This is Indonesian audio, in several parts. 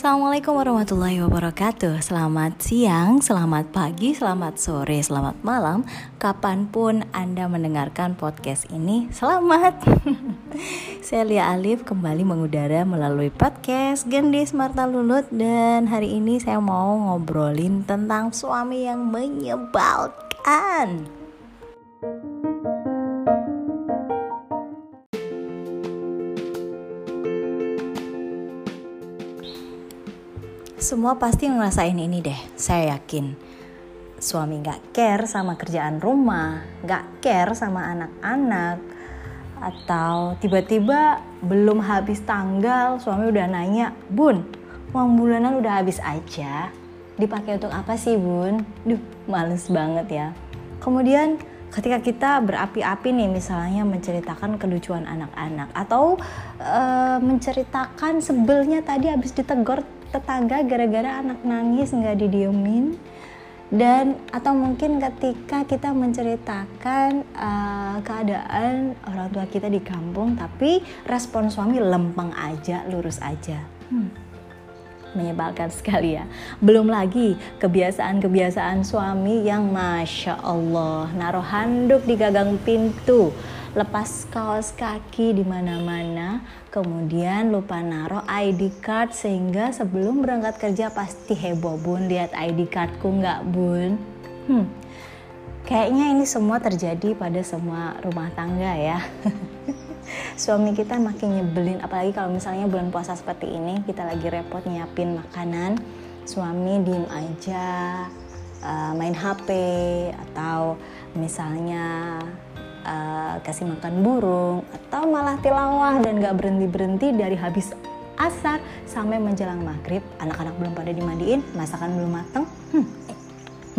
Assalamualaikum warahmatullahi wabarakatuh. Selamat siang, selamat pagi, selamat sore, selamat malam. Kapan pun Anda mendengarkan podcast ini Selamat. Saya Lia Alif kembali mengudara melalui podcast Gendis Marta Lulut. Dan hari ini saya mau ngobrolin tentang suami yang menyebalkan Semua pasti ngerasain ini deh, saya yakin. Suami gak care sama kerjaan rumah, gak care sama anak-anak, atau tiba-tiba belum habis tanggal, suami udah nanya, Bun, uang bulanan udah habis aja, dipakai untuk apa sih bun? Duh, males banget ya. Kemudian ketika kita berapi-api nih misalnya menceritakan kelucuan anak-anak atau e, menceritakan sebelnya tadi habis ditegur tetangga gara-gara anak nangis nggak didiemin. Dan atau mungkin ketika kita menceritakan uh, keadaan orang tua kita di kampung tapi respon suami lempeng aja lurus aja. Hmm. menyebalkan sekali ya. Belum lagi kebiasaan-kebiasaan suami yang masya Allah naruh handuk di gagang pintu lepas kaos kaki di mana-mana, kemudian lupa naruh ID card sehingga sebelum berangkat kerja pasti heboh bun lihat ID cardku nggak bun. Hmm, kayaknya ini semua terjadi pada semua rumah tangga ya. Suami kita makin nyebelin, apalagi kalau misalnya bulan puasa seperti ini kita lagi repot nyiapin makanan, suami diem aja, uh, main HP atau misalnya uh, kasih makan burung atau malah tilawah dan gak berhenti berhenti dari habis asar sampai menjelang maghrib. Anak-anak belum pada dimandiin masakan belum mateng. Hmm,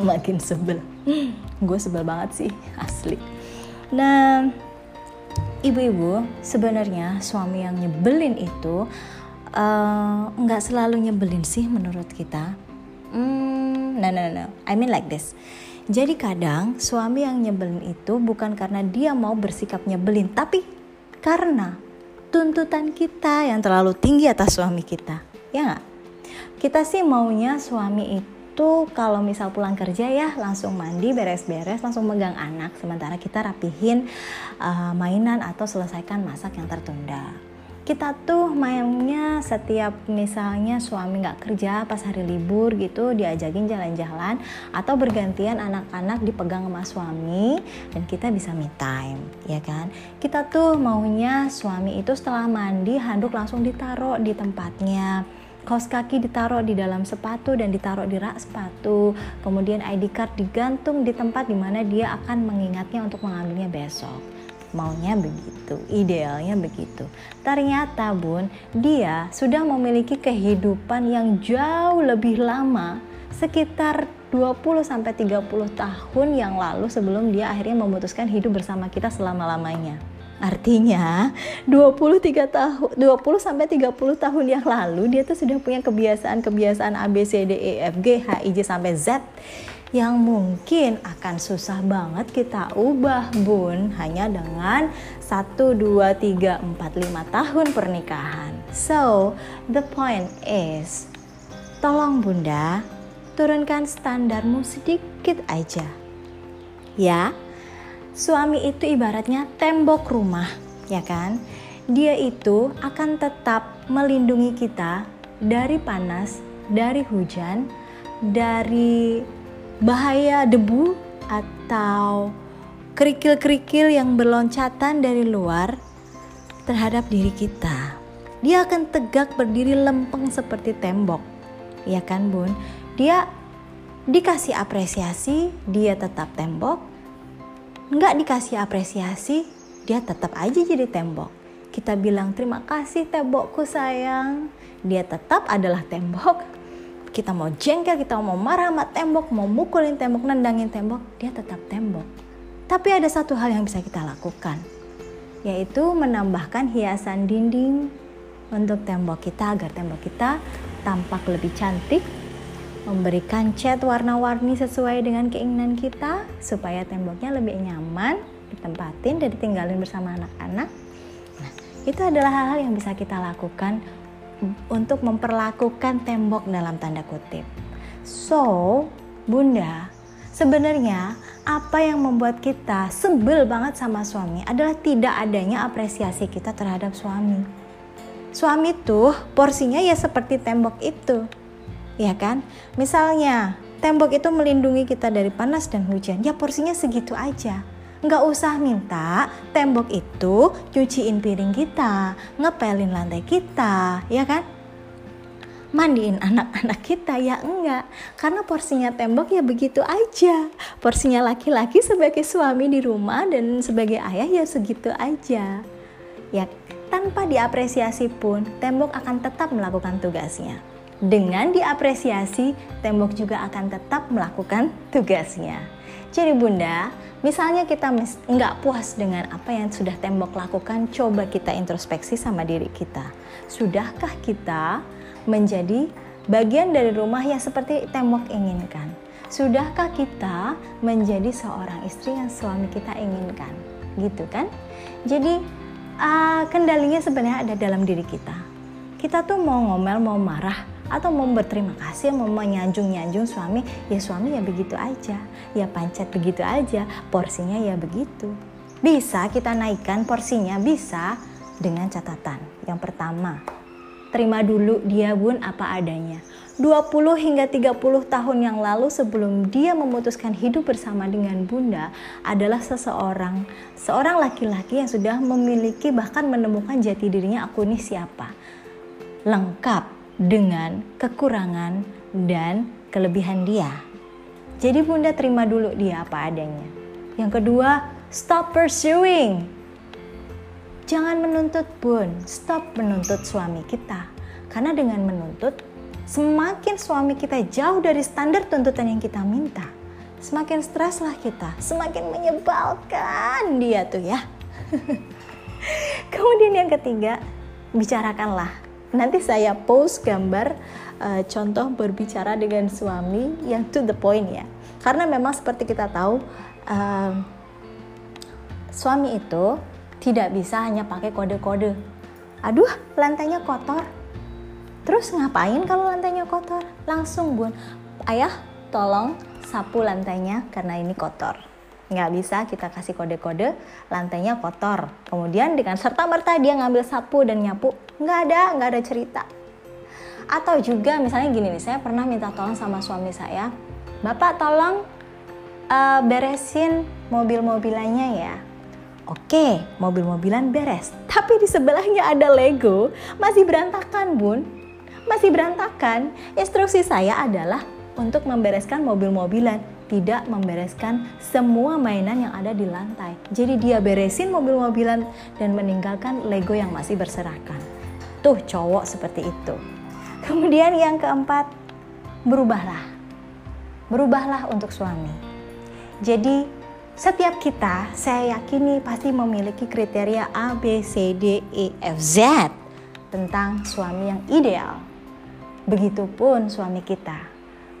makin sebel. Gue sebel banget sih asli. Nah ibu-ibu sebenarnya suami yang nyebelin itu eh, nggak uh, selalu nyebelin sih menurut kita. Hmm, no no no. I mean like this jadi kadang suami yang nyebelin itu bukan karena dia mau bersikap nyebelin, tapi karena tuntutan kita yang terlalu tinggi atas suami kita. Ya nggak? Kita sih maunya suami itu kalau misal pulang kerja ya langsung mandi, beres-beres, langsung megang anak. Sementara kita rapihin uh, mainan atau selesaikan masak yang tertunda kita tuh mainnya setiap misalnya suami nggak kerja pas hari libur gitu diajakin jalan-jalan atau bergantian anak-anak dipegang sama suami dan kita bisa me time ya kan? Kita tuh maunya suami itu setelah mandi handuk langsung ditaruh di tempatnya. Kaos kaki ditaruh di dalam sepatu dan ditaruh di rak sepatu. Kemudian ID card digantung di tempat di mana dia akan mengingatnya untuk mengambilnya besok maunya begitu, idealnya begitu. Ternyata bun, dia sudah memiliki kehidupan yang jauh lebih lama, sekitar 20 sampai 30 tahun yang lalu sebelum dia akhirnya memutuskan hidup bersama kita selama-lamanya. Artinya 23 tahun 20 sampai 30 tahun yang lalu dia tuh sudah punya kebiasaan-kebiasaan A E sampai Z yang mungkin akan susah banget kita ubah bun hanya dengan 1, 2, 3, 4, 5 tahun pernikahan. So, the point is, tolong bunda, turunkan standarmu sedikit aja. Ya, suami itu ibaratnya tembok rumah, ya kan? Dia itu akan tetap melindungi kita dari panas, dari hujan, dari bahaya debu atau kerikil-kerikil yang berloncatan dari luar terhadap diri kita. Dia akan tegak berdiri lempeng seperti tembok. Ya kan, Bun? Dia dikasih apresiasi, dia tetap tembok. Nggak dikasih apresiasi, dia tetap aja jadi tembok. Kita bilang terima kasih tembokku sayang. Dia tetap adalah tembok kita mau jengkel, kita mau marah sama tembok, mau mukulin tembok, nendangin tembok, dia tetap tembok. Tapi ada satu hal yang bisa kita lakukan, yaitu menambahkan hiasan dinding untuk tembok kita agar tembok kita tampak lebih cantik, memberikan cat warna-warni sesuai dengan keinginan kita supaya temboknya lebih nyaman ditempatin dan ditinggalin bersama anak-anak. Nah, itu adalah hal-hal yang bisa kita lakukan untuk memperlakukan tembok dalam tanda kutip. So, Bunda, sebenarnya apa yang membuat kita sebel banget sama suami adalah tidak adanya apresiasi kita terhadap suami. Suami tuh porsinya ya seperti tembok itu. Ya kan? Misalnya, tembok itu melindungi kita dari panas dan hujan. Ya porsinya segitu aja. Nggak usah minta tembok itu cuciin piring kita, ngepelin lantai kita, ya kan? mandiin anak-anak kita ya enggak. Karena porsinya tembok ya begitu aja. Porsinya laki-laki sebagai suami di rumah dan sebagai ayah ya segitu aja. Ya tanpa diapresiasi pun tembok akan tetap melakukan tugasnya dengan diapresiasi tembok juga akan tetap melakukan tugasnya jadi bunda Misalnya kita nggak puas dengan apa yang sudah tembok lakukan, coba kita introspeksi sama diri kita. Sudahkah kita menjadi bagian dari rumah yang seperti tembok inginkan? Sudahkah kita menjadi seorang istri yang suami kita inginkan? Gitu kan? Jadi uh, kendalinya sebenarnya ada dalam diri kita. Kita tuh mau ngomel, mau marah, atau mau berterima kasih, mau menyanjung-nyanjung suami, ya suami ya begitu aja. Ya pancet begitu aja, porsinya ya begitu. Bisa kita naikkan porsinya, bisa dengan catatan. Yang pertama, Terima dulu dia bun apa adanya. 20 hingga 30 tahun yang lalu sebelum dia memutuskan hidup bersama dengan bunda adalah seseorang, seorang laki-laki yang sudah memiliki bahkan menemukan jati dirinya aku ini siapa. Lengkap dengan kekurangan dan kelebihan dia. Jadi bunda terima dulu dia apa adanya. Yang kedua, stop pursuing Jangan menuntut pun, stop menuntut suami kita. Karena dengan menuntut, semakin suami kita jauh dari standar tuntutan yang kita minta, semakin streslah kita, semakin menyebalkan dia tuh ya. Kemudian yang ketiga, bicarakanlah. Nanti saya post gambar uh, contoh berbicara dengan suami yang to the point ya. Karena memang seperti kita tahu, uh, suami itu tidak bisa hanya pakai kode-kode. Aduh, lantainya kotor. Terus ngapain kalau lantainya kotor? Langsung bun, ayah tolong sapu lantainya karena ini kotor. Nggak bisa kita kasih kode-kode lantainya kotor. Kemudian dengan serta-merta dia ngambil sapu dan nyapu. Nggak ada, nggak ada cerita. Atau juga misalnya gini nih, saya pernah minta tolong sama suami saya. Bapak tolong uh, beresin mobil-mobilannya ya Oke, mobil-mobilan beres. Tapi di sebelahnya ada Lego, masih berantakan, Bun. Masih berantakan. Instruksi saya adalah untuk membereskan mobil-mobilan, tidak membereskan semua mainan yang ada di lantai. Jadi dia beresin mobil-mobilan dan meninggalkan Lego yang masih berserakan. Tuh cowok seperti itu. Kemudian yang keempat, berubahlah. Berubahlah untuk suami. Jadi setiap kita, saya yakini pasti memiliki kriteria A, B, C, D, E, F, Z tentang suami yang ideal. Begitupun suami kita.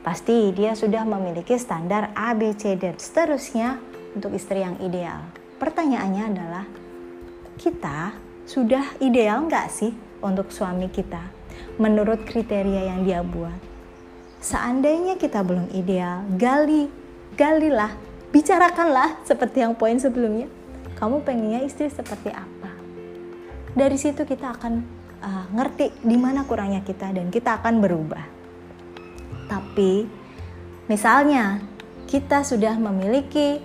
Pasti dia sudah memiliki standar A, B, C, dan seterusnya untuk istri yang ideal. Pertanyaannya adalah, kita sudah ideal nggak sih untuk suami kita menurut kriteria yang dia buat? Seandainya kita belum ideal, gali, galilah bicarakanlah seperti yang poin sebelumnya. Kamu pengennya istri seperti apa? Dari situ kita akan uh, ngerti di mana kurangnya kita dan kita akan berubah. Tapi misalnya kita sudah memiliki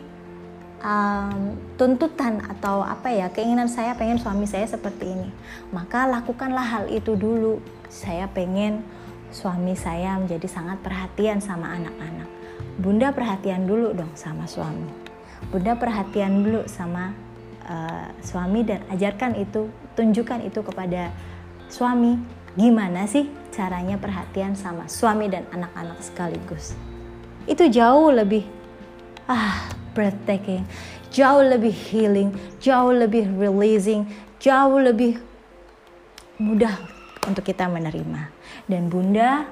um, tuntutan atau apa ya keinginan saya pengen suami saya seperti ini, maka lakukanlah hal itu dulu. Saya pengen suami saya menjadi sangat perhatian sama anak-anak Bunda perhatian dulu dong sama suami. Bunda perhatian dulu sama uh, suami dan ajarkan itu, tunjukkan itu kepada suami. Gimana sih caranya perhatian sama suami dan anak-anak sekaligus? Itu jauh lebih ah breathtaking, jauh lebih healing, jauh lebih releasing, jauh lebih mudah untuk kita menerima. Dan Bunda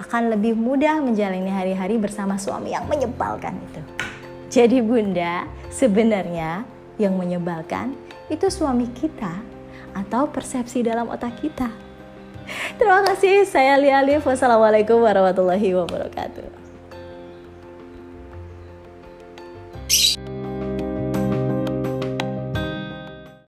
akan lebih mudah menjalani hari-hari bersama suami yang menyebalkan itu. Jadi bunda, sebenarnya yang menyebalkan itu suami kita atau persepsi dalam otak kita. Terima kasih. Saya Lia Alif. Wassalamualaikum warahmatullahi wabarakatuh.